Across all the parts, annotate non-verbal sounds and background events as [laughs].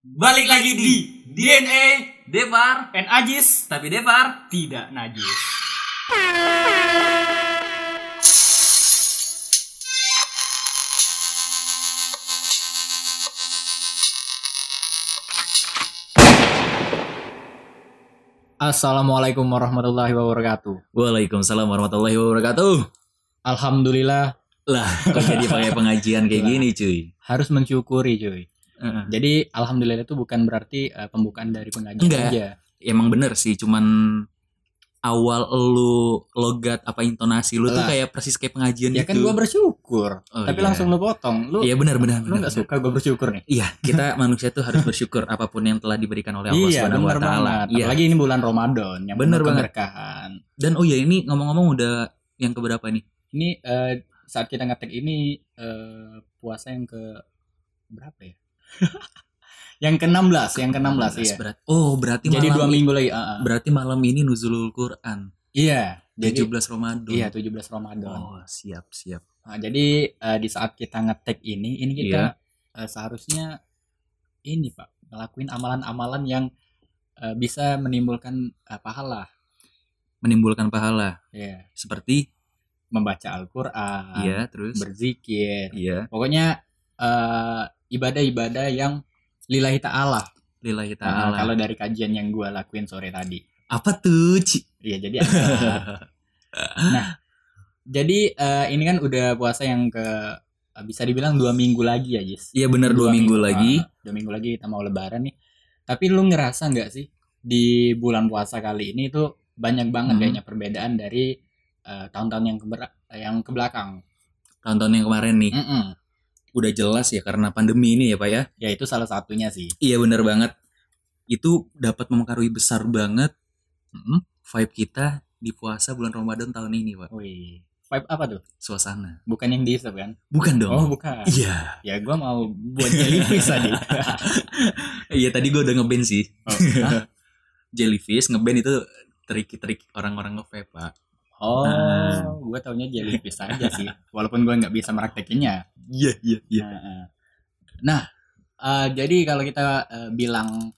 Balik lagi di DNA Devar. And Ajis. Tapi Devar. Tidak najis. Assalamualaikum warahmatullahi wabarakatuh. Waalaikumsalam warahmatullahi wabarakatuh. Alhamdulillah. Lah kok jadi pakai pengajian kayak gini cuy? Harus mensyukuri cuy. Heeh. Jadi alhamdulillah itu bukan berarti eh, pembukaan dari pengajian Enggak. aja. emang bener sih cuman awal lu logat apa intonasi lu tuh kayak persis kayak pengajian Ya gitu kan gua bersyukur. Oh, Tapi iya. langsung lu potong. Lu iya benar benar lu benar, nggak benar. suka gua bersyukur nih. Iya, kita [laughs] manusia tuh harus bersyukur apa pun yang telah diberikan oleh Allah Iya, Subhanahu wa taala. Iya. Apalagi ini bulan Ramadan yang Bener penuh banget. keberkahan. Dan oh ya ini ngomong-ngomong udah yang keberapa nih? Ini eh, saat kita ngetek ini eh, puasa yang ke berapa ya? [laughs] yang ke-16, yang ke-16 ya. Berat. Oh, berarti Jadi malam dua minggu lagi. ah, ah. Berarti malam ini nuzulul Quran. Iya, jadi 17 Ramadan. iya 17 Ramadan. Oh, siap, siap. Nah, jadi eh, di saat kita ngetek ini, ini kita Iya. eh, seharusnya ini Pak, ngelakuin amalan-amalan yang eh, bisa menimbulkan eh, pahala. Menimbulkan pahala. Ya, Seperti membaca Al-Qur'an, iya, terus berzikir. iya, Pokoknya eh, ibadah-ibadah yang lillahi ta'ala. lillahi Nah, taala. kalau dari kajian yang gue lakuin sore tadi. Apa tuh, Ci? Iya, jadi ada. [laughs] nah, jadi eh, ini kan udah puasa yang ke eh, bisa dibilang dua minggu lagi ya, Jis. Iya benar dua, minggu, lagi. ah, dua minggu lagi kita mau lebaran nih. Tapi lu ngerasa nggak sih di bulan puasa kali ini tuh banyak banget Hmm. kayaknya perbedaan dari eh, tahun-tahun yang keber- yang ke belakang. Tahun-tahun yang kemarin nih. Mm-mm. Udah jelas ya karena pandemi ini ya, Pak ya. Ya itu salah satunya sih. Iya benar banget. Itu dapat mempengaruhi besar banget mm, vibe kita di puasa bulan Ramadan tahun ini, Pak. Wih, vibe apa tuh? Suasana. Bukan yang diisep kan? Bukan dong. Oh, bukan. Iya. Ya gua mau buat jellyfish tadi. [laughs] Iya tadi gue udah ngeband sih. Oh? [laughs] Jellyfish ngeband itu trik-trik orang-orang nge Pak. Oh Ah. gua taunya jellyfish aja sih. Walaupun gua nggak bisa meraktekinnya. Iya, iya, iya. Nah, eh. Nah, eh, jadi kalau kita eh, bilang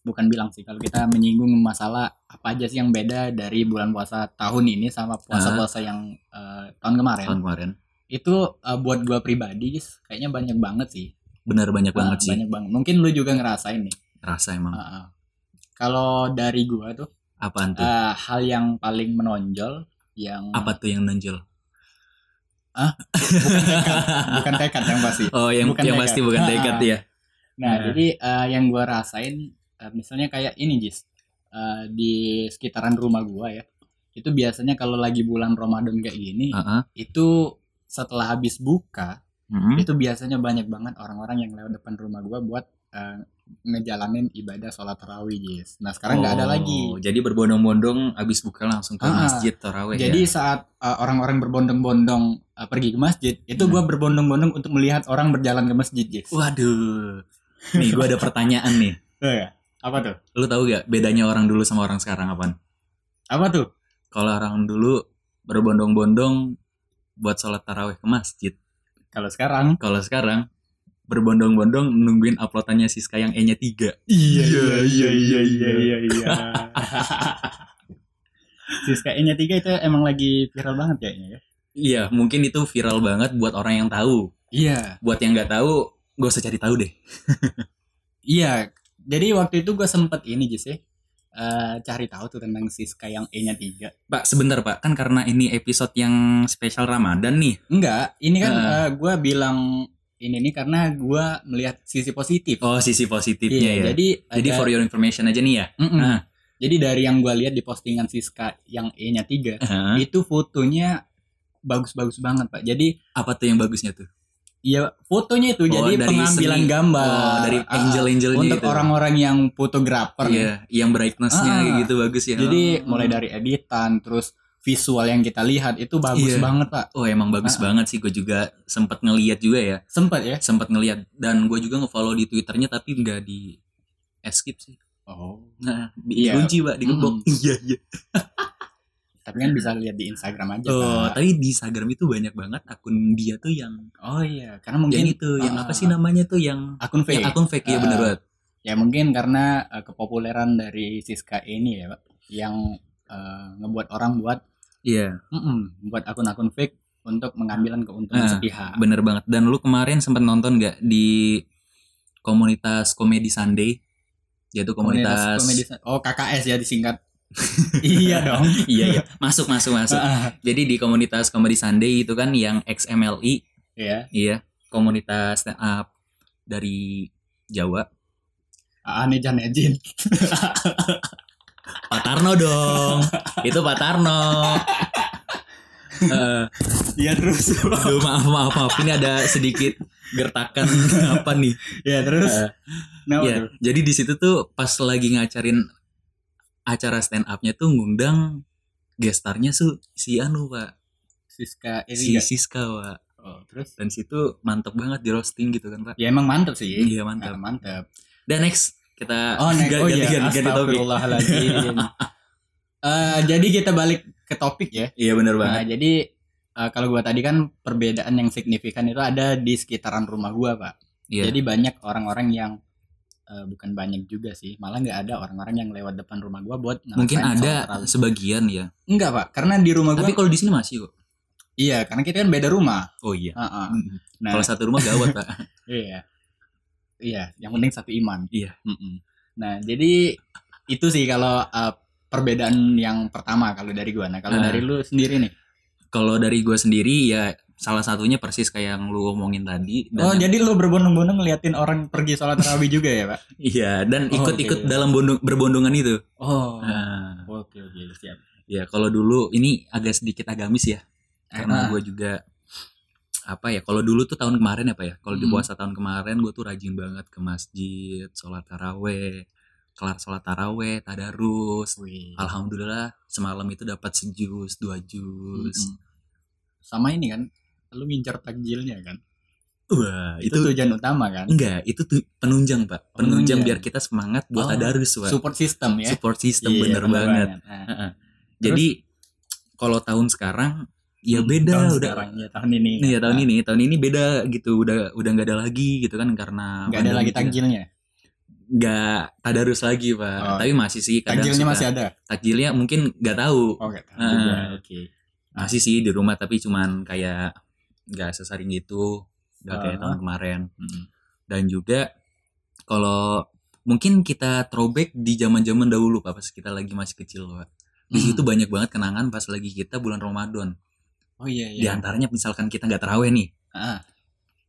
bukan bilang sih, kalau kita menyinggung masalah apa aja sih yang beda dari bulan puasa tahun ini sama puasa-puasa yang eh, tahun kemarin, Tahun kemarin. itu eh, buat gua pribadi, kayaknya banyak banget sih. Benar banyak Ah, banget sih. Banyak banget. Mungkin lu juga ngerasain nih. Rasa emang. Ah. Kalau dari gua tuh Apaan tuh? eh, hal yang paling menonjol yang Apa tuh yang nonjol? bukan tekad yang pasti. Oh, yang Bukan yang tekad. pasti bukan Ah, tekad ah. ya. Nah, Nah. jadi eh, yang gua rasain eh, misalnya kayak ini, Jis. Eh, di sekitaran rumah gua ya. Itu biasanya kalau lagi bulan Ramadan kayak gini, Heeh. itu setelah habis buka, Mm-mm. itu biasanya banyak banget orang-orang yang lewat depan rumah gua buat eh, ngejalanin ibadah sholat tarawih, Jis. Nah, sekarang nggak ada Oh, lagi. Jadi berbondong-bondong abis buka langsung ke Ah, masjid tarawih Jadi ya. saat uh, orang-orang berbondong-bondong uh, pergi ke masjid, itu Hmm. gua berbondong-bondong untuk melihat orang berjalan ke masjid, Jis. Waduh. Nih gua ada [laughs] pertanyaan nih. Oh, ya. Apa tuh? Lu tahu gak bedanya orang dulu sama orang sekarang apaan? Apa tuh? Kalau orang dulu berbondong-bondong buat sholat tarawih ke masjid. Kalau sekarang Kalau sekarang berbondong-bondong nungguin uploadannya Siska yang E-nya 3. Iya iya iya iya iya iya iya. [laughs] Siska E-nya 3 itu emang lagi viral banget kayaknya ya. Iya, mungkin itu viral banget buat orang yang tahu. Iya. Buat yang nggak tahu, gak usah cari tahu deh. [laughs] Iya. Jadi waktu itu gue sempet ini Jis ya. eh, cari tahu tuh tentang Siska yang E-nya 3. Pak, sebentar Pak, kan karena ini episode yang spesial Ramadan nih. Enggak, ini kan Heeh. gue bilang ini nih karena gue melihat sisi positif. Oh, sisi positifnya Iya, ya. jadi Jadi ada- for your information aja nih ya. Mm-mm. Nah. Jadi dari yang gue lihat di postingan Siska yang E-nya 3, Hah? itu fotonya bagus-bagus banget, Pak. Jadi Apa tuh yang bagusnya tuh? ya fotonya itu Oh, jadi dari pengambilan seni. gambar Oh, dari Ah, angel-angelnya untuk gitu. orang-orang yang fotografer. Iya, yang brightness-nya Ah. gitu bagus ya. Jadi Oh. mulai dari editan terus visual yang kita lihat itu bagus Iya. banget, Pak. Oh, emang bagus Ah. banget sih. Gue juga sempat ngeliat juga ya. Sempet ya? Sempat ngeliat dan gue juga ngefollow di Twitternya tapi nggak di skip sih. Oh. Nah, Iya. dikunci pak, digembok. Mm-mm. Iya iya. [laughs] Tapi kan bisa lihat di Instagram aja, Oh, Pak. tapi di Instagram itu banyak banget akun dia tuh yang Oh iya, karena mungkin yang itu, yang ah, apa sih namanya tuh yang akun fake. yang akun fake ya Ah. bener banget. ya mungkin karena eh, kepopuleran dari Siska ini ya pak yang eh, ngebuat orang buat Iya, mm-mm, buat akun-akun fake untuk mengambil keuntungan Nah, sepihak bener banget. Dan lu kemarin sempat nonton gak di komunitas komedi Sunday? Yaitu komunitas, komedi oh KKS ya disingkat [laughs] iya dong iya iya masuk masuk masuk. Jadi di komunitas komedi Sunday itu kan yang XMLI, Iya, iya komunitas stand up dari Jawa. aneh jan Ejin. [laughs] Pak Tarno dong, itu Pak Tarno. Eh, Iya terus. aduh, maaf maaf maaf ini ada sedikit gertakan apa nih? ya terus. Eh, Nah, Iya, jadi di situ tuh pas lagi ngacarin acara stand up-nya tuh ngundang gestarnya tuh si Anu Pak, Siska ini si. Siska Pak. Oh, terus. Dan situ mantep banget di roasting gitu kan Pak. Ya emang mantep sih. Iya Nah, mantap. mantep. Dan next kita Oh, ganti, Oh iya, ganti, ganti topik. [laughs] Eh, jadi kita balik ke topik ya. Iya bener Nah, banget. jadi eh, kalau gua tadi kan perbedaan yang signifikan itu ada di sekitaran rumah gua, Pak. Iya. Jadi banyak orang-orang yang eh, bukan banyak juga sih, malah nggak ada orang-orang yang lewat depan rumah gua buat Mungkin ada sebagian ya. Enggak, Pak. Karena di rumah gua Tapi kalau di sini masih kok. iya, karena kita kan beda rumah. Oh iya. Heeh. Mm. Nah, Kalau satu rumah gawat Pak. [laughs] iya. Iya, yang penting satu iman. Iya. Mm-mm. Nah, jadi itu sih kalau eh, perbedaan yang pertama kalau dari gua. Nah, kalau Ah. dari lu sendiri nih. Kalau dari gue sendiri ya salah satunya persis kayak yang lu omongin tadi. Dan Oh, jadi lu berbondong-bondong ngeliatin orang pergi sholat tarawih juga ya, Pak? [laughs] Iya, dan Oh, ikut-ikut oke. dalam bondong, berbondongan itu. Oh. Nah, Oke, oke, siap. ya kalau dulu ini agak sedikit agamis ya, karena Ah. gue juga apa ya? Kalau dulu tuh tahun kemarin apa ya? Kalau di Hmm. puasa tahun kemarin gue tuh rajin banget ke masjid, sholat taraweh, kelar sholat taraweh, tadarus. Wih. Alhamdulillah semalam itu dapat sejus, dua jus. Mm-mm. Sama ini kan, lu ngincar takjilnya kan? Wah, Itu, itu, tujuan utama kan? enggak, itu tuh penunjang pak, penunjang Penunjang. biar kita semangat buat Oh, tadarus pak. Support system ya. Support system Iya, bener banget. Nah, Heeh. Jadi kalau tahun sekarang ya beda tahun udah sekarang, ya, tahun ini. Nih ya tahun Nah, ini, tahun ini beda gitu, udah udah nggak ada lagi gitu kan karena nggak ada lagi takjilnya. Nggak tadarus lagi pak, Oh. tapi masih sih kadang Takjilnya suka- masih ada. takjilnya mungkin nggak tahu, Oh, tahu Ah. juga. Oke. masih sih di rumah tapi cuman kayak nggak sesering itu, nggak kayak Ah. tahun kemarin. Dan juga kalau mungkin kita throwback di zaman-zaman dahulu pak, pas kita lagi masih kecil pak. Di Hmm. situ banyak banget kenangan pas lagi kita bulan Ramadan. Oh iya Di iya. antaranya misalkan kita nggak terawih nih, Ah.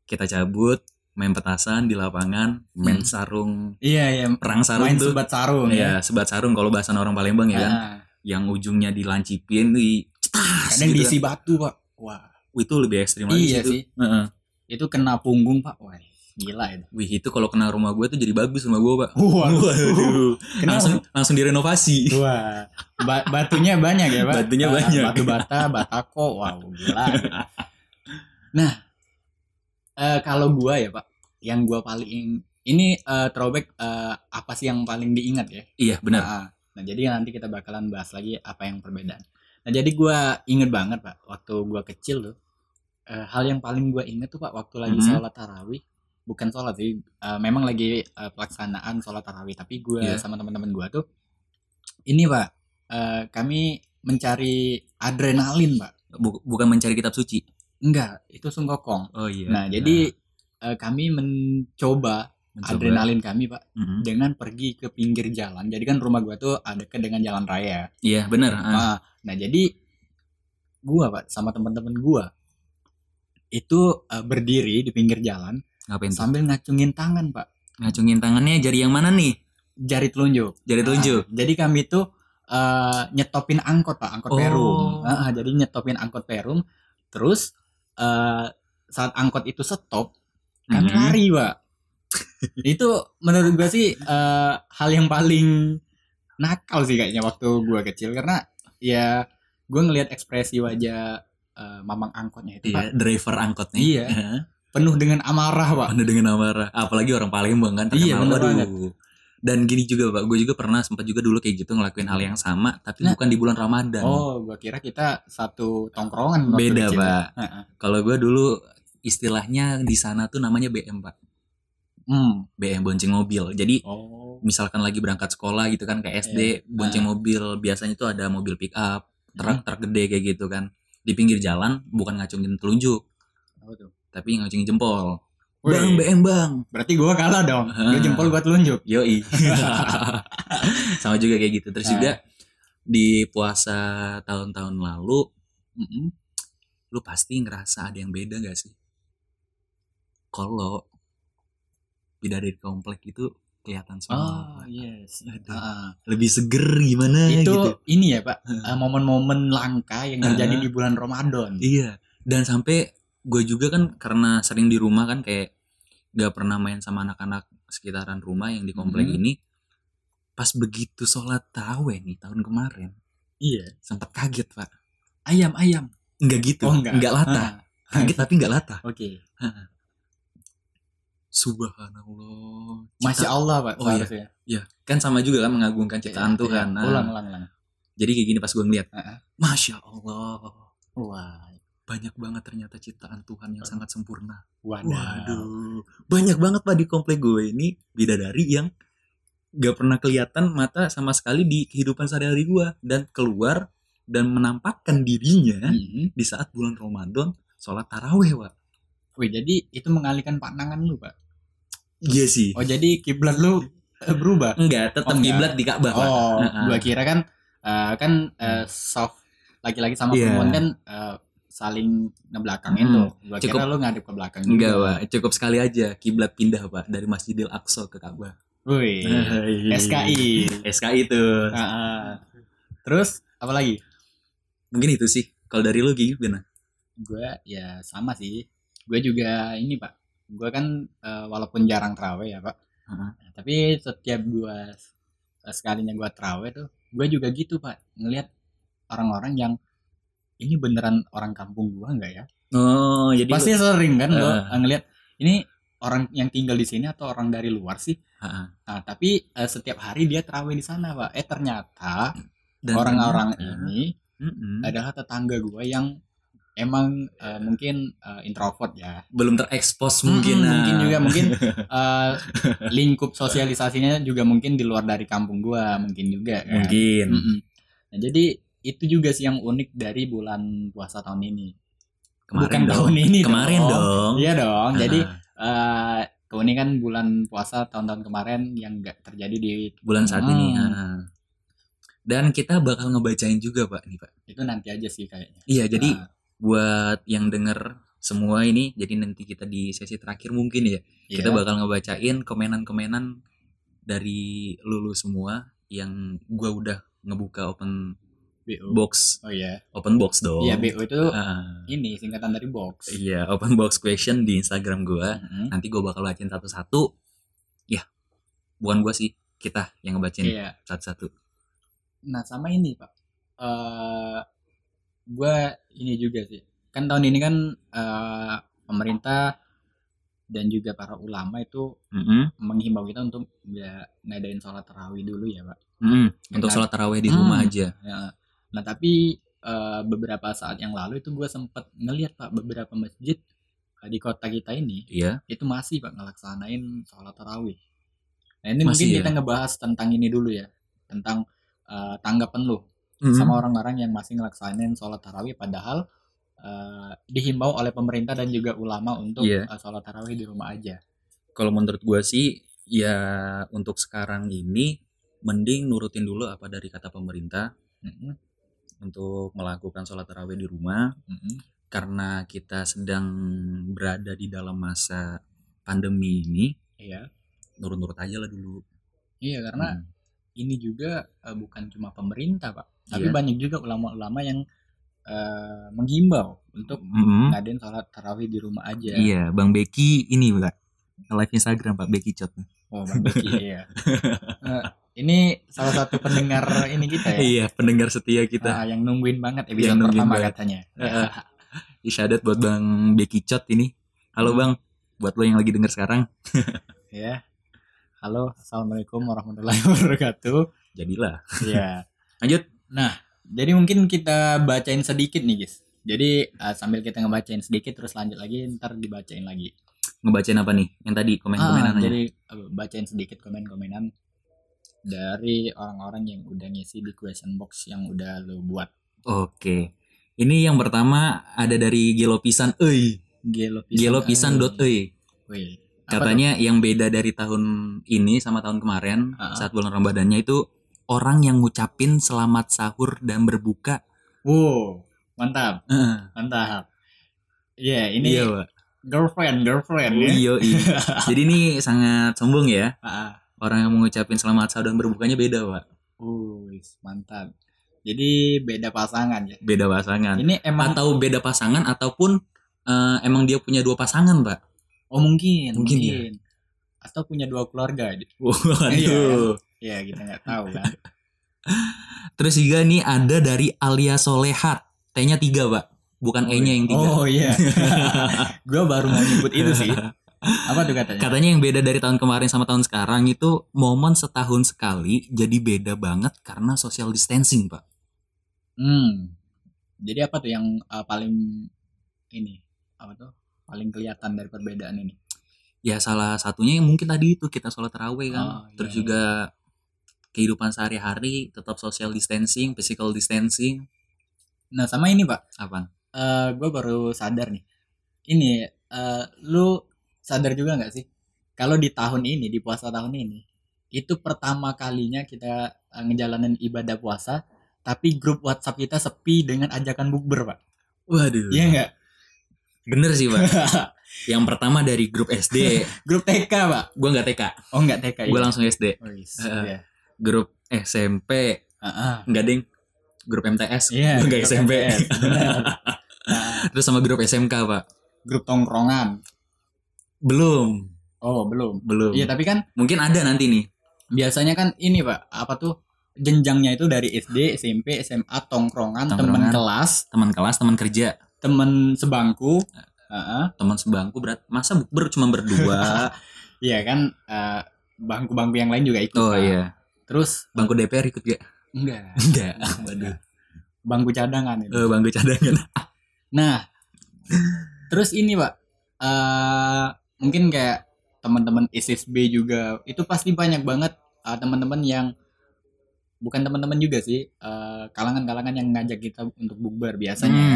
kita cabut main petasan di lapangan main Hmm. sarung Iya iya. perang sarung Main tuh sebat sarung ya sebat sarung kalau bahasan orang Palembang ya kan yang ujungnya dilancipin di cetas Kadang gitu diisi kan. batu, Pak. Wah. Itu lebih ekstrim lagi Iya itu. sih. Heeh. Itu kena punggung, Pak. Wah, gila itu. Wih itu kalau kena rumah gue tuh jadi bagus rumah gue pak Wah. Waduh. Langsung langsung direnovasi Wah, ba- batunya banyak ya, Pak? Batunya Ah, banyak. Batu bata, batako, wow, gila. Nah, eh, kalau gua ya, Pak, yang gua paling ini eh, throwback eh, apa sih yang paling diingat ya? iya benar Nah, nah, jadi nanti kita bakalan bahas lagi apa yang perbedaan. Nah, jadi gua inget banget, Pak, waktu gua kecil tuh eh, hal yang paling gua inget tuh, Pak, waktu lagi Mhm. sholat tarawih, bukan sholat sih, eh, memang lagi eh, pelaksanaan sholat tarawih, tapi gua Iya. sama teman-teman gua tuh ini, Pak, eh, kami mencari adrenalin, Pak. Bu- bukan mencari kitab suci Enggak, itu sungkokong. oh iya Nah, jadi eh, kami mencoba, Mencoba. adrenalin kami, Pak, Mhm. dengan pergi ke pinggir jalan. Jadi kan rumah gua tuh ada dekat dengan jalan raya. iya benar ah. Nah, nah jadi gua pak sama teman-teman gua itu eh, berdiri di pinggir jalan ngapain tuh sambil ngacungin tangan pak ngacungin tangannya jari yang mana nih jari telunjuk. jari telunjuk Ah, jadi kami tuh eh, nyetopin angkot pak angkot Oh. perum. Ah, ah, jadi nyetopin angkot perum. Terus eh, saat angkot itu stop kami Mhm. lari pak. itu menurut gua sih eh, hal yang paling nakal sih kayaknya waktu gua kecil karena ya gua ngelihat ekspresi wajah eh, mamang angkotnya itu iya pak driver angkotnya Iya. Penuh dengan amarah pak. penuh dengan amarah apalagi orang Palembang kan Iya, bener banget. dan gini juga pak gue juga pernah sempat juga dulu kayak gitu ngelakuin hal yang sama tapi Nah. bukan di bulan Ramadan Oh, gua kira kita satu tongkrongan beda pak kalau gue dulu istilahnya di sana tuh namanya BM pak Hmm. BM bonceng mobil. Jadi Oh. misalkan lagi berangkat sekolah gitu kan kayak SD Iya. bonceng Nah. mobil biasanya itu ada mobil pick up truk Hmm. truk gede kayak gitu kan di pinggir jalan bukan ngacungin telunjuk tuh? Tapi ngacungin jempol Wih. bang BM bang Berarti gua kalah dong. Gua Ah. jempol gua telunjuk. yoi [laughs] [laughs] sama juga kayak gitu terus Ah. juga di puasa tahun-tahun lalu Mm-mm. lu pasti ngerasa ada yang beda gak sih kalau bidadari komplek itu kelihatan Oh, semua yes. Aduh. Ah. lebih seger gimana itu gitu ini ya, Pak. eh, momen-momen langka yang terjadi Ah. di bulan Ramadan. Iya, dan sampai gue juga kan karena sering di rumah kan kayak gak pernah main sama anak-anak sekitaran rumah yang di komplek Mhm. ini. Pas begitu sholat taraweh nih tahun kemarin, Iya. sempat kaget pak. Ayam, ayam. Enggak gitu, Oh, enggak. enggak lata. Ah. Kaget tapi enggak lata. Oke. Subhanallah. Masya Cipta- Allah, Pak. Oh, iya. Ya, kan sama juga kan mengagungkan ciptaan Iya, Tuhan. Nah, Ulang, ulang, ulang. Jadi kayak gini pas gue ngeliat, Ah, ah. Masya Allah. Wah. Banyak banget ternyata ciptaan Tuhan yang sangat sempurna. Waduh. Waduh, banyak banget pak di komplek gue ini bidadari yang gak pernah kelihatan mata sama sekali di kehidupan sehari-hari gue dan keluar dan menampakkan dirinya Mhm. di saat bulan Ramadan sholat taraweh pak. Wih, jadi itu mengalihkan pandangan lu, Pak. Iya sih. Oh, jadi kiblat lu eh, berubah. Enggak, tetap Oh, kiblat di Ka'bah. Oh, Nah, gua kira kan eh, kan eh, soft laki-laki sama Iya. perempuan kan eh, saling ngebelakangin Hmm, tuh. Gua cukup. kira lu ngadep ke belakang Enggak pak, cukup sekali aja kiblat pindah pak dari Masjidil Aqsa ke Ka'bah. Wih. [laughs] SKI. SKI tuh. Ah, ah. Terus apa lagi? Mungkin itu sih. Kalau dari lu gimana? Gue ya sama sih. Gue juga ini pak. Gue kan eh, walaupun jarang terawih ya pak. Heeh. Nah, tapi setiap gue sekalinya gue terawih tuh, gue juga gitu pak. Ngelihat orang-orang yang ini beneran orang kampung gua nggak ya? Oh, jadi Pasti sering kan lo Eh. ngelihat ini orang yang tinggal di sini atau orang dari luar sih. Heeh. Nah, tapi eh, setiap hari dia terawih di sana, Pak. Eh ternyata orang-orang ini Mm-mm. adalah tetangga gua yang emang eh, mungkin eh, introvert ya. belum terekspos mungkin Mm-mm, nah. mungkin juga mungkin [laughs] eh, lingkup sosialisasinya juga mungkin di luar dari kampung gua mungkin juga kan. mungkin Mm-mm. Nah, jadi itu juga sih yang unik dari bulan puasa tahun ini. kemarin Bukan dong. tahun ini kemarin dong. dong Iya dong. Jadi Ah, eh keunikan bulan puasa tahun-tahun kemarin yang nggak terjadi di bulan saat ini Hmm. ah. dan kita bakal ngebacain juga pak nih pak itu nanti aja sih kayaknya. iya jadi Nah, buat yang denger semua ini jadi nanti kita di sesi terakhir mungkin ya kita iya. bakal ngebacain komenan-komenan dari lulu semua yang gua udah ngebuka open BO. box Oh iya. open box dong Iya BO itu Ah, ini singkatan dari box. iya open box question di Instagram gua Mhm. nanti gue bakal bacain satu-satu ya bukan gue sih kita yang ngebacain Iya. satu-satu Nah sama ini pak. eh gue ini juga sih. Kan tahun ini kan eh pemerintah dan juga para ulama itu Mm-mm. menghimbau kita untuk nggak ngadain sholat tarawih dulu ya pak. Mm-mm. untuk sholat taraweh di Hmm. rumah aja Ya. Nah tapi eh, beberapa saat yang lalu itu gue sempet ngelihat pak beberapa masjid eh, di kota kita ini iya itu masih pak ngelaksanain sholat tarawih. Nah ini Masih mungkin ya? kita ngebahas tentang ini dulu ya tentang eh, tanggapan lu Mm-mm. sama orang-orang yang masih ngelaksanain sholat tarawih padahal eh, dihimbau oleh pemerintah dan juga ulama untuk Iya. eh, sholat tarawih di rumah aja. kalau menurut gue sih ya untuk sekarang ini mending nurutin dulu apa dari kata pemerintah Mm-mm, untuk melakukan sholat taraweh di rumah mm-mm. karena kita sedang berada di dalam masa pandemi ini Iya, nurut-nurut aja lah dulu iya karena Hmm. ini juga eh, bukan cuma pemerintah pak, tapi Iya. banyak juga ulama-ulama yang eh, menghimbau untuk Mm-mm. ngadain sholat tarawih di rumah aja. iya bang Becky ini pak live Instagram pak Becky Cot Oh bang Becky iya. [laughs] Eh, ini salah satu pendengar [laughs] ini kita ya. iya pendengar setia kita Ah, yang nungguin banget episode Yang nungguin pertama banget. katanya. [laughs] Heeh. Isyadat buat Bang Becky Cot ini. Halo Hmm. Bang, buat lo yang lagi denger sekarang. [laughs] ya. Halo, assalamualaikum warahmatullahi wabarakatuh. Jadilah. Ya. Lanjut. Nah, jadi mungkin kita bacain sedikit nih guys. Jadi eh, sambil kita ngebacain sedikit terus lanjut lagi ntar dibacain lagi. ngebacain apa nih? Yang tadi Ah, komen-komenannya. jadi eh, bacain sedikit komen-komenan dari orang-orang yang udah ngisi di question box yang udah lo buat. Oke. Ini yang pertama ada dari Gelopisan euy. Gelo Gelopisan dot euy. Katanya yang beda dari tahun ini sama tahun kemarin Ah. saat bulan Ramadannya itu orang yang ngucapin selamat sahur dan berbuka. tuh? Wow, mantap, Heeh. mantap. Iya, ini Iya, Pak. girlfriend, girlfriend ya. Iya, iya. [laughs] Jadi ini sangat sombong ya. Ah, ah. Orang yang mengucapin selamat sahur dan berbukanya beda, Pak. Wih, mantap. Jadi beda pasangan ya. Beda pasangan. Ini emang Atau beda pasangan ataupun eh, emang dia punya dua pasangan, Pak. oh mungkin, Mungkin mungkin. ya. Atau punya dua keluarga. [laughs] Waduh. Ya, kita nggak tahu kan. [laughs] Terus juga nih ada dari Alia Solehat. T-nya tiga, Pak. Bukan E-nya yang tiga. Oh iya. [laughs] Gua baru mau nyebut itu sih. Apa tuh katanya? Katanya yang beda dari tahun kemarin sama tahun sekarang itu momen setahun sekali jadi beda banget karena social distancing, Pak. Hmm. Jadi apa tuh yang uh, paling ini? Apa tuh? Paling kelihatan dari perbedaan ini. Ya salah satunya yang mungkin tadi itu kita sholat tarawih kan. Oh, iya, Terus iya. juga kehidupan sehari-hari tetap social distancing, physical distancing. Nah, sama ini, Pak. Apa? Eh gue baru sadar nih. Ini eh lu sadar juga nggak sih? Kalau di tahun ini, di puasa tahun ini, itu pertama kalinya kita eh, ngejalanin ibadah puasa, tapi grup WhatsApp kita sepi dengan ajakan bukber, Pak. Waduh. Iya nggak? Bener sih, Pak. [laughs] yang pertama dari grup SD. [laughs] grup TK, Pak. Gua nggak TK. Oh, nggak TK Gue ya? langsung SD. Oh, yes. Eh, Iya. Grup SMP. Heeh. Enggak, Ding. Grup MTS. Iya, Enggak grup SMP. MTS. Nah, [laughs] Terus sama grup SMK, Pak. grup tongkrongan. Belum. Oh, belum. Belum. Iya, tapi kan Mungkin ada nanti nih. biasanya kan ini, Pak, apa tuh jenjangnya itu dari SD, SMP, SMA, tongkrongan, teman Tongkrongan. kelas, Teman kelas, teman kerja. teman sebangku. Heeh. teman sebangku berat masa bukber cuma berdua [laughs] Iya kan eh, bangku-bangku yang lain juga ikut. oh Pak. iya Terus bangku DPR ikut gak enggak. [laughs] enggak Waduh. Bangku cadangan itu. Eh, bangku cadangan Nah, terus ini pak, eh mungkin kayak teman-teman SSB juga itu pasti banyak banget eh, teman-teman yang bukan teman-teman juga sih, eh, kalangan-kalangan yang ngajak kita untuk bukber Hmm. biasanya.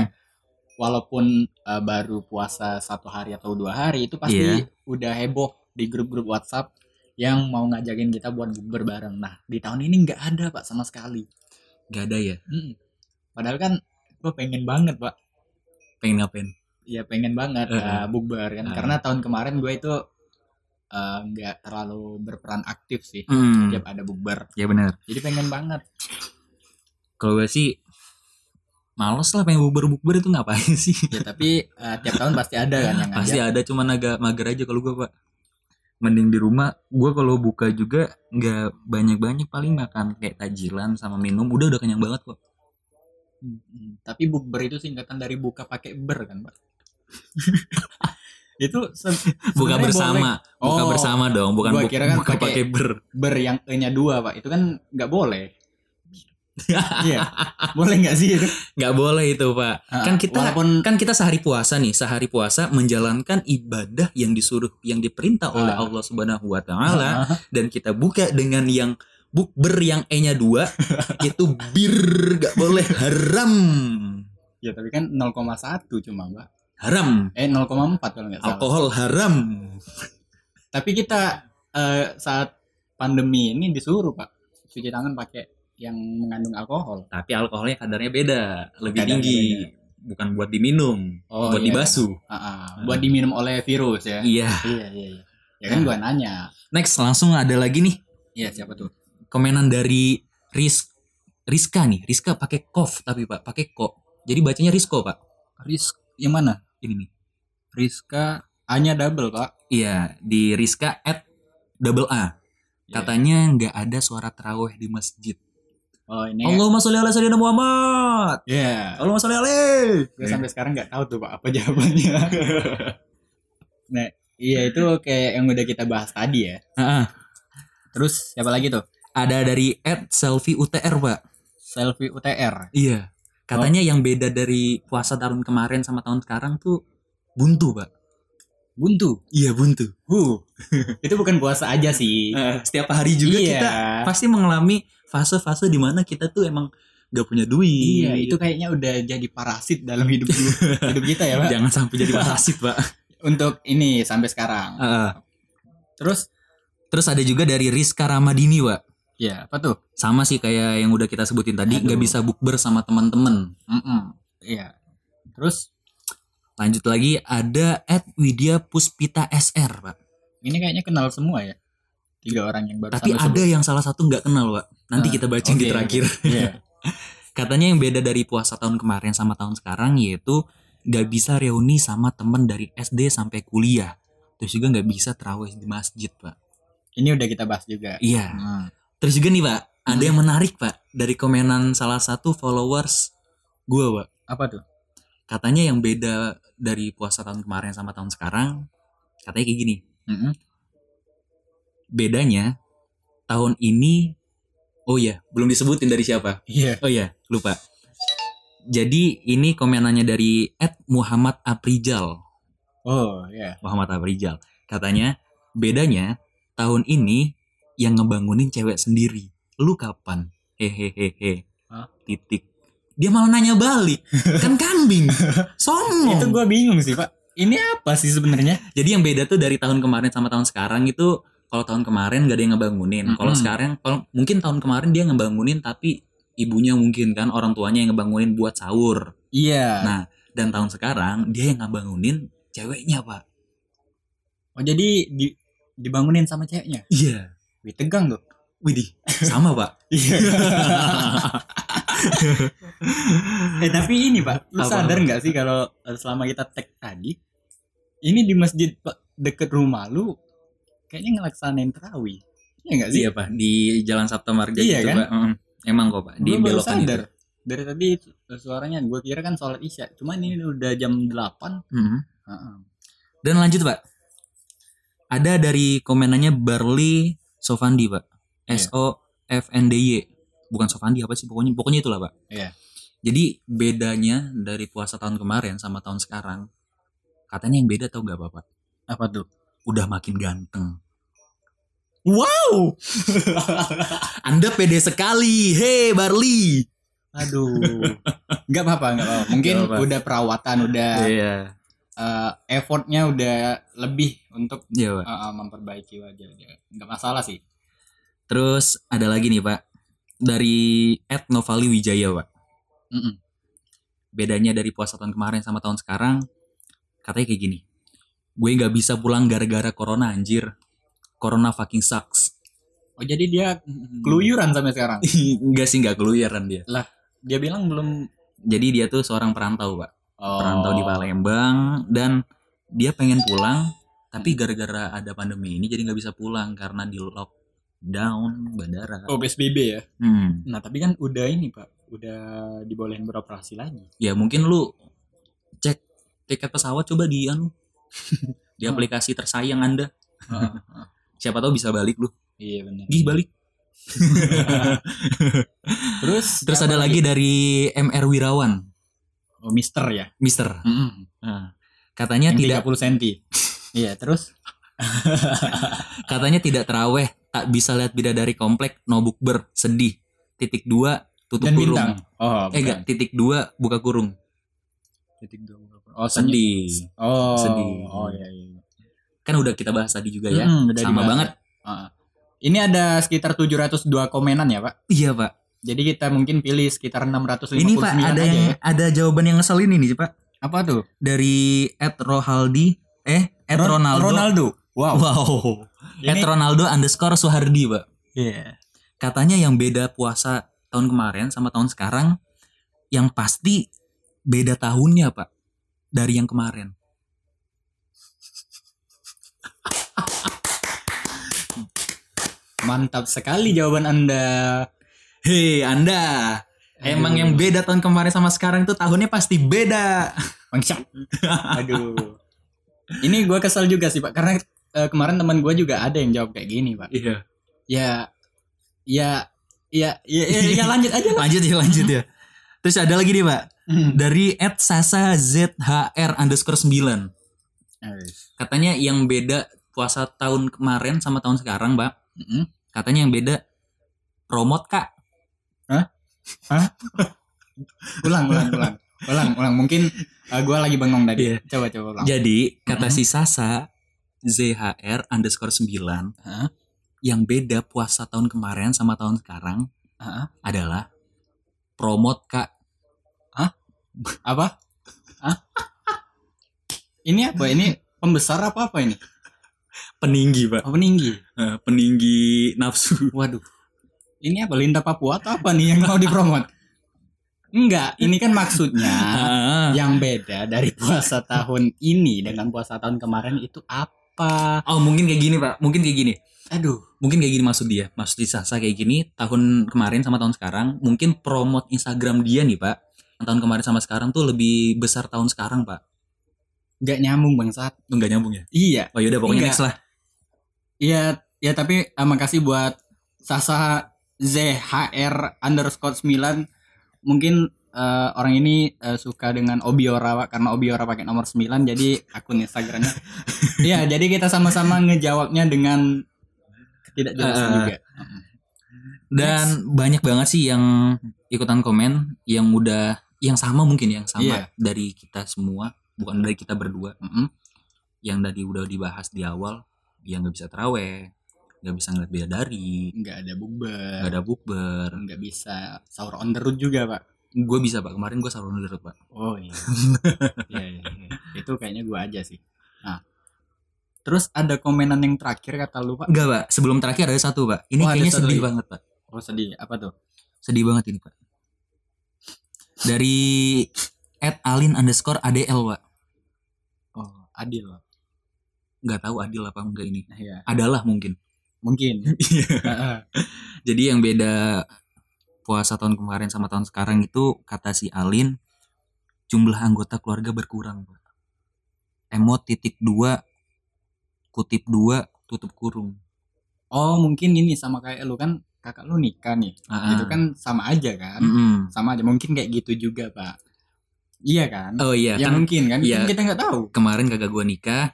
Walaupun eh, baru puasa satu hari atau dua hari itu pasti Iya. udah heboh di grup-grup WhatsApp yang mau ngajakin kita buat bukber bareng. Nah di tahun ini nggak ada pak sama sekali. nggak ada ya Mm. Padahal kan gue pengen banget pak pengen ngapain Iya pengen banget Eh, uh, bukber kan. Eh. karena tahun kemarin gue itu uh, nggak terlalu berperan aktif sih. Hmm, tiap ada bukber ya benar jadi pengen banget. Kalau gue sih males lah pengen bukber bukber itu ngapain sih? Ya tapi uh, tiap tahun pasti ada kan yang pasti ngajak. ada cuman agak mager aja kalau gue pak. Mending di rumah gue kalau buka juga nggak banyak banyak paling makan kayak tajilan sama minum udah udah kenyang banget kok Hmm, tapi bukber itu singkatan dari buka pakai ber kan pak itu [laughs] buka bersama. boleh. buka Oh, bersama dong bukan gua bu- kira kan buka pakai- ber. ber yang e nya dua pak. Itu kan nggak boleh. [laughs] Iya. Boleh nggak sih itu? Nggak boleh itu pak. Ah, kan kita walaupun kan kita sehari puasa nih. Sehari puasa menjalankan ibadah yang disuruh yang diperintah oleh Ah. Allah Subhanahu Wa Taala. Ah, dan kita buka dengan yang bukber yang e nya dua [laughs] itu bir gak boleh haram. Ya tapi kan 0,1 cuma pak haram eh 0,4 kalau nggak salah alkohol haram Tapi kita eh, saat pandemi ini disuruh pak cuci tangan pakai yang mengandung alkohol. tapi alkoholnya kadarnya beda lebih Kadarnya tinggi beda. bukan buat diminum Oh, buat iya. dibasuh Ah, ah. buat diminum oleh virus ya. iya Iya iya iya. Ya kan gua nanya. next langsung ada lagi nih Iya siapa tuh? komenan dari Ris Rizka nih Rizka pakai kof tapi pak pakai ko jadi bacanya Rizko pak Risk yang mana? Ini nih Rizka A-nya double pak. iya di Rizka at double A Iya. katanya nggak ada suara terawih di masjid Oh ini. Allahumma sholli ala sayyidina Muhammad Iya. Allahumma sholli alaihi Gue sampai sekarang nggak tahu tuh pak apa jawabannya. [laughs] nah iya itu kayak yang udah kita bahas tadi ya. Ah. Terus siapa lagi tuh? ada dari at selfie UTR pak Selfie UTR. iya katanya yang beda dari puasa tahun kemarin sama tahun sekarang tuh buntu pak buntu. Iya buntu. Huh. [laughs] itu bukan puasa aja sih. Eh, setiap hari juga Iya. kita pasti mengalami fase-fase di mana kita tuh emang gak punya duit. Iya, itu kayaknya udah jadi parasit dalam hidup [laughs] hidup kita ya, Pak. jangan sampai jadi [laughs] parasit, Pak. Untuk ini sampai sekarang. Heeh. Terus terus ada juga dari Rizka Ramadini, Pak. Ya, apa tuh? Sama sih kayak yang udah kita sebutin tadi, nggak bisa bukber sama teman-teman. Mm-mm. Iya. Terus Lanjut lagi ada Ed Widya Puspita SR, Pak. ini kayaknya kenal semua ya. Tiga orang yang baru Tapi ada yang salah satu nggak kenal, Pak. Nanti Ah, kita bacain di oke, terakhir. [laughs] Iya. [laughs] Katanya yang beda dari puasa tahun kemarin sama tahun sekarang yaitu nggak bisa reuni sama temen dari SD sampai kuliah. Terus juga nggak bisa terawih di masjid, Pak. Ini udah kita bahas juga. Iya. Hmm. Terus juga nih, Pak, ada Hmm. yang menarik, Pak, dari komenan salah satu followers gua, Pak. Apa tuh? Katanya yang beda dari puasa tahun kemarin sama tahun sekarang, katanya kayak gini. Mm-mm. Bedanya tahun ini Oh iya, belum disebutin dari siapa. Iya. Oh iya, lupa. Jadi ini komenannya dari Ed Muhammad Aprijal. Oh, iya. Muhammad Aprijal. Katanya, bedanya tahun ini yang ngebangunin cewek sendiri. Lu kapan? Hehehehe. Hah? Titik. Dia malah nanya balik. kan kambing. [laughs] Songong. Itu gua bingung sih, Pak. Ini apa sih sebenarnya? Jadi yang beda tuh dari tahun kemarin sama tahun sekarang itu kalau tahun kemarin gak ada yang ngebangunin. Kalau Mm-mm. sekarang kalau mungkin tahun kemarin dia ngebangunin tapi ibunya mungkin kan orang tuanya yang ngebangunin buat sahur. Iya. Nah, dan tahun sekarang dia yang ngebangunin ceweknya, Pak. Oh, jadi di, dibangunin sama ceweknya. Iya. Wih, tegang tuh. Widih, sama, Pak. [laughs] Iya. [laughs] eh tapi ini pak, lu Apa? sadar nggak sih kalau eh, selama kita tag tadi, ini di masjid pak deket rumah lu, kayaknya ngelaksanain terawih, iya nggak sih? Iya, Pak, di Jalan Sabta Marga Iya, gitu, kan? Pak. Mm, Emang kok, Pak, di Gue baru belokan sadar. itu. Dari tadi suaranya gue kira kan sholat isya, cuman ini udah jam 8 Mm. Heeh. Dan lanjut, Pak. Ada dari komenannya Barley Sofandi, Pak. Iya. S O F N D Y. Bukan Sofandi apa sih pokoknya pokoknya itulah, Pak. Iya. Jadi bedanya dari puasa tahun kemarin sama tahun sekarang katanya yang beda tau gak Bapak? Apa tuh? Udah makin ganteng. Wow. [laughs] Anda pede sekali. Hei, Barley. Aduh. Nggak apa-apa, nggak apa-apa. [laughs] Mungkin Nggak apa-apa. udah perawatan, udah Iya. Eh, effortnya udah lebih untuk Pak. eh, eh, memperbaiki wajah. Nggak masalah sih. Terus ada lagi nih, Pak. Dari Ed Novali Wijaya, Pak. Mm-mm. bedanya dari puasa tahun kemarin sama tahun sekarang katanya kayak gini gue nggak bisa pulang gara-gara corona anjir corona fucking sucks Oh jadi dia keluyuran sampai sekarang. [laughs] enggak sih nggak keluyuran dia Dia bilang belum jadi dia tuh seorang perantau pak oh. perantau di Palembang dan dia pengen pulang tapi gara-gara ada pandemi ini jadi nggak bisa pulang karena di lockdown bandara Oh PSBB ya. hmm. Nah tapi kan udah ini pak, udah dibolehin beroperasi lagi. ya mungkin lu cek tiket pesawat coba di anu [laughs] di aplikasi tersayang anda [laughs] siapa tahu bisa balik lu iya benar. Gih balik. [laughs] Terus Terus ada lagi dari MR Wirawan, Oh Mister ya. Mister. Mm-mm. Nah, katanya Yang tidak 30 cm. Iya terus. [laughs] katanya tidak teraweh, tak bisa lihat bidadari komplek, no bukber, sedih. Titik dua tutup Dan kurung. bintang. Oh Eh enggak, titik dua buka kurung. Titik dua. Oh senyum. Sedih. Oh. Sedih. Oh iya iya. Kan udah kita bahas tadi juga ya. Mm, udah Sama dibahas banget. ya. Ah. Ini ada sekitar 702 komenan ya pak. Iya, Pak. Jadi kita mungkin pilih sekitar 659 Ini Pak ada aja yang ya. ada jawaban yang ngeselin ini, Pak. Apa tuh? Dari Ed Rohaldi eh Ed Ron- Ronaldo. Ronaldo. Wow. Wow. Ed Ronaldo underscore Suhardi, Pak. Iya. katanya yang beda puasa tahun kemarin sama tahun sekarang yang pasti beda tahunnya pak dari yang kemarin Mantap sekali jawaban Anda. Hei anda emang yang beda tahun kemarin sama sekarang tuh tahunnya pasti beda Bangsat. [laughs] Aduh. Ini gua kesel juga sih, Pak, karena eh, kemarin teman gua juga ada yang jawab kayak gini, Pak. iya Ya ya ya ya, ya, ya lanjut aja, Pak. [laughs] lanjut ya lanjut ya terus ada lagi nih pak Hmm. dari Ed Sasa ZHR underscore 9 Katanya yang beda puasa tahun kemarin sama tahun sekarang, Mbak. Mm-mm. Katanya yang beda promot, Kak. Ulang ulang ulang ulang ulang mungkin gue lagi bengong tadi Iya. coba coba ulang Jadi, kata Mm-mm. si Sasa ZHR underscore 9 Hah? yang beda puasa tahun kemarin sama tahun sekarang Hah? adalah promot, Kak. apa Hah? ini apa ini pembesar apa apa ini Peninggi, Pak. oh, peninggi Eh, peninggi nafsu. waduh ini apa Linda Papua atau apa nih yang mau dipromot enggak ini kan maksudnya Ah. yang beda dari puasa tahun ini dengan puasa tahun kemarin itu apa Oh, mungkin kayak gini, Pak. Mungkin kayak gini. aduh Mungkin kayak gini maksud dia. Maksud di Sasa kayak gini, tahun kemarin sama tahun sekarang, mungkin promot Instagram dia nih, Pak. Tahun kemarin sama sekarang tuh lebih besar tahun sekarang, Pak. nggak nyambung bangsat Enggak nyambung ya? iya Oh yaudah pokoknya Enggak. next lah. Iya, ya tapi eh, makasih buat Sasa ZHR underscore 9 Mungkin eh, orang ini eh, suka dengan Obiora karena Obiora pakai nomor 9 jadi akun Instagramnya. [laughs] Iya, jadi kita sama-sama ngejawabnya dengan ketidakjelasan Eh, juga. Dan banyak banget sih yang ikutan komen yang udah yang sama mungkin yang sama Iya. dari kita semua, bukan dari kita berdua. Mm-mm. Yang tadi udah dibahas di awal, yang nggak bisa teraweh, nggak bisa ngeliat bidadari, Nggak ada bukber, nggak ada bukber. nggak bisa sahur on the road juga Pak. Gue bisa pak, kemarin gue sahur on the road, pak. Oh iya. [laughs] Iya, iya, iya. Itu kayaknya gua aja sih. Nah, terus ada komenan yang terakhir kata lu Pak. Enggak pak, sebelum terakhir ada satu pak. Ini Oh, kayaknya sedih lagi. banget pak. Oh sedih, apa tuh? Sedih banget ini pak. Dari at alin underscore adl pak. Oh, adil. Nggak tahu adil apa enggak ini. Nah, ya. Adalah mungkin. Mungkin. [laughs] Heeh. Jadi yang beda puasa tahun kemarin sama tahun sekarang itu kata si Alin jumlah anggota keluarga berkurang. Emot titik dua kutip dua tutup kurung. oh, mungkin ini sama kayak lu kan kakak lu nikah nih. Ah, Itu kan sama aja kan? mm-mm. Sama aja. Mungkin kayak gitu juga, Pak. Iya kan? Oh iya ya kan mungkin kan? iya. Kita nggak tahu. kemarin kakak gua nikah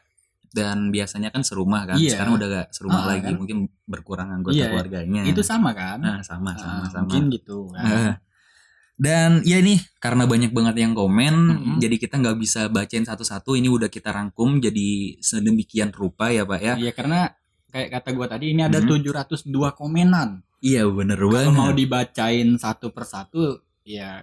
dan biasanya kan serumah kan. Iya. Sekarang udah gak serumah Ah, lagi. kan? Mungkin berkurang anggota Iya. keluarganya. Itu sama kan? Ah, sama sama Ah, sama. Mungkin gitu [laughs] kan. Dan ya nih karena banyak banget yang komen, Mm-mm. jadi kita nggak bisa bacain satu-satu. Ini udah kita rangkum jadi sedemikian rupa ya pak ya. Iya, karena kayak kata gua tadi ini ada Mhm. 702 komenan. Iya bener Kalau banget. mau dibacain satu persatu ya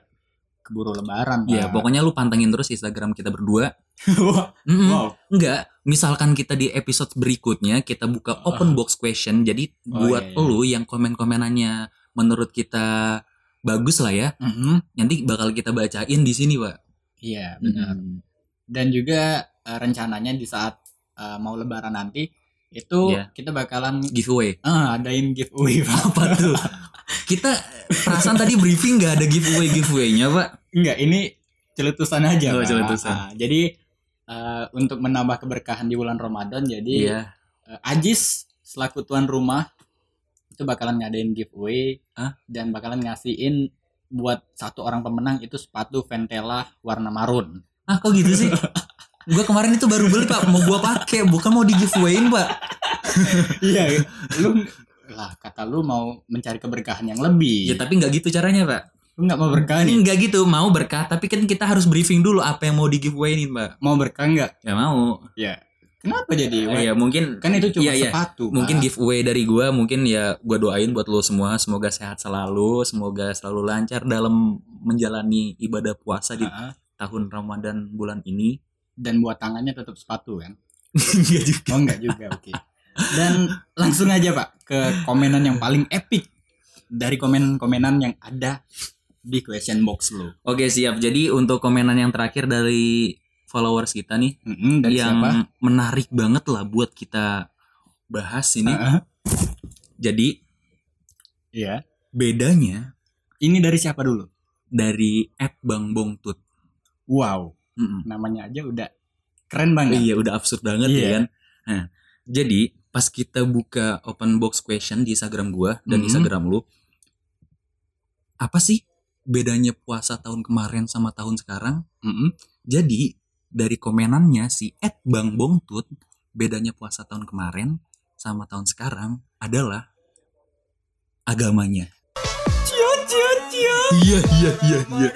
keburu lebaran, Iya pokoknya lu pantengin terus Instagram kita berdua. [laughs] Wow. Enggak, misalkan kita di episode berikutnya kita buka open box question. Jadi Oh, buat iya, iya. lu yang komen-komenannya menurut kita bagus lah ya, Mhm. nanti bakal kita bacain di sini pak. Iya, benar. Mm. dan juga eh, rencananya di saat eh, mau lebaran nanti itu Iya. kita bakalan Giveaway. ah, adain giveaway Pak. Apa tuh? kita perasaan tadi briefing nggak ada giveaway giveaway-nya pak. enggak ini celetusan aja Oh, Pak. celetusan. Ah, jadi eh, untuk menambah keberkahan di bulan Ramadan jadi Iya. eh, Ajis selaku tuan rumah itu bakalan ngadain giveaway Hah? dan bakalan ngasihin buat satu orang pemenang itu sepatu Ventela warna marun. Ah kok gitu sih? [laughs] gua kemarin itu baru beli pak, mau gua pakai, bukan mau di giveawayin pak. Iya, lu lah kata lu mau mencari keberkahan yang lebih. Ya tapi nggak gitu caranya pak. Lu nggak mau berkah nih? Nggak gitu, mau berkah, tapi kan kita harus briefing dulu apa yang mau di giveawayin pak. Mau berkah nggak? Ya mau. Ya. Kenapa jadi? Ya mungkin Kan itu cuma iya. sepatu. mungkin giveaway dari gua mungkin ya gua doain buat lo semua semoga sehat selalu, semoga selalu lancar dalam menjalani ibadah puasa di Ah, tahun Ramadan bulan ini. dan buat tangannya tetap sepatu kan? [laughs] Iya juga. Oh enggak juga, oke. Dan langsung aja Pak ke komenan yang paling epic dari komen-komenan yang ada di question box lu. Oke siap. Jadi untuk komenan yang terakhir dari followers kita nih Mm-mm, dari yang siapa? menarik banget lah buat kita bahas ini. Ah, Jadi Iya. bedanya Ini dari siapa dulu? dari at Bang Bongtut. Wow, Mm-mm. namanya aja udah keren banget. Iya udah absurd banget Iya. ya kan. Nah, jadi pas kita buka open box question di Instagram gua dan Mhm. Instagram lu, apa sih bedanya puasa tahun kemarin sama tahun sekarang? Mm-mm. Jadi dari komenannya si Ed Bang Bongtut bedanya puasa tahun kemarin sama tahun sekarang adalah agamanya. Iya iya iya iya.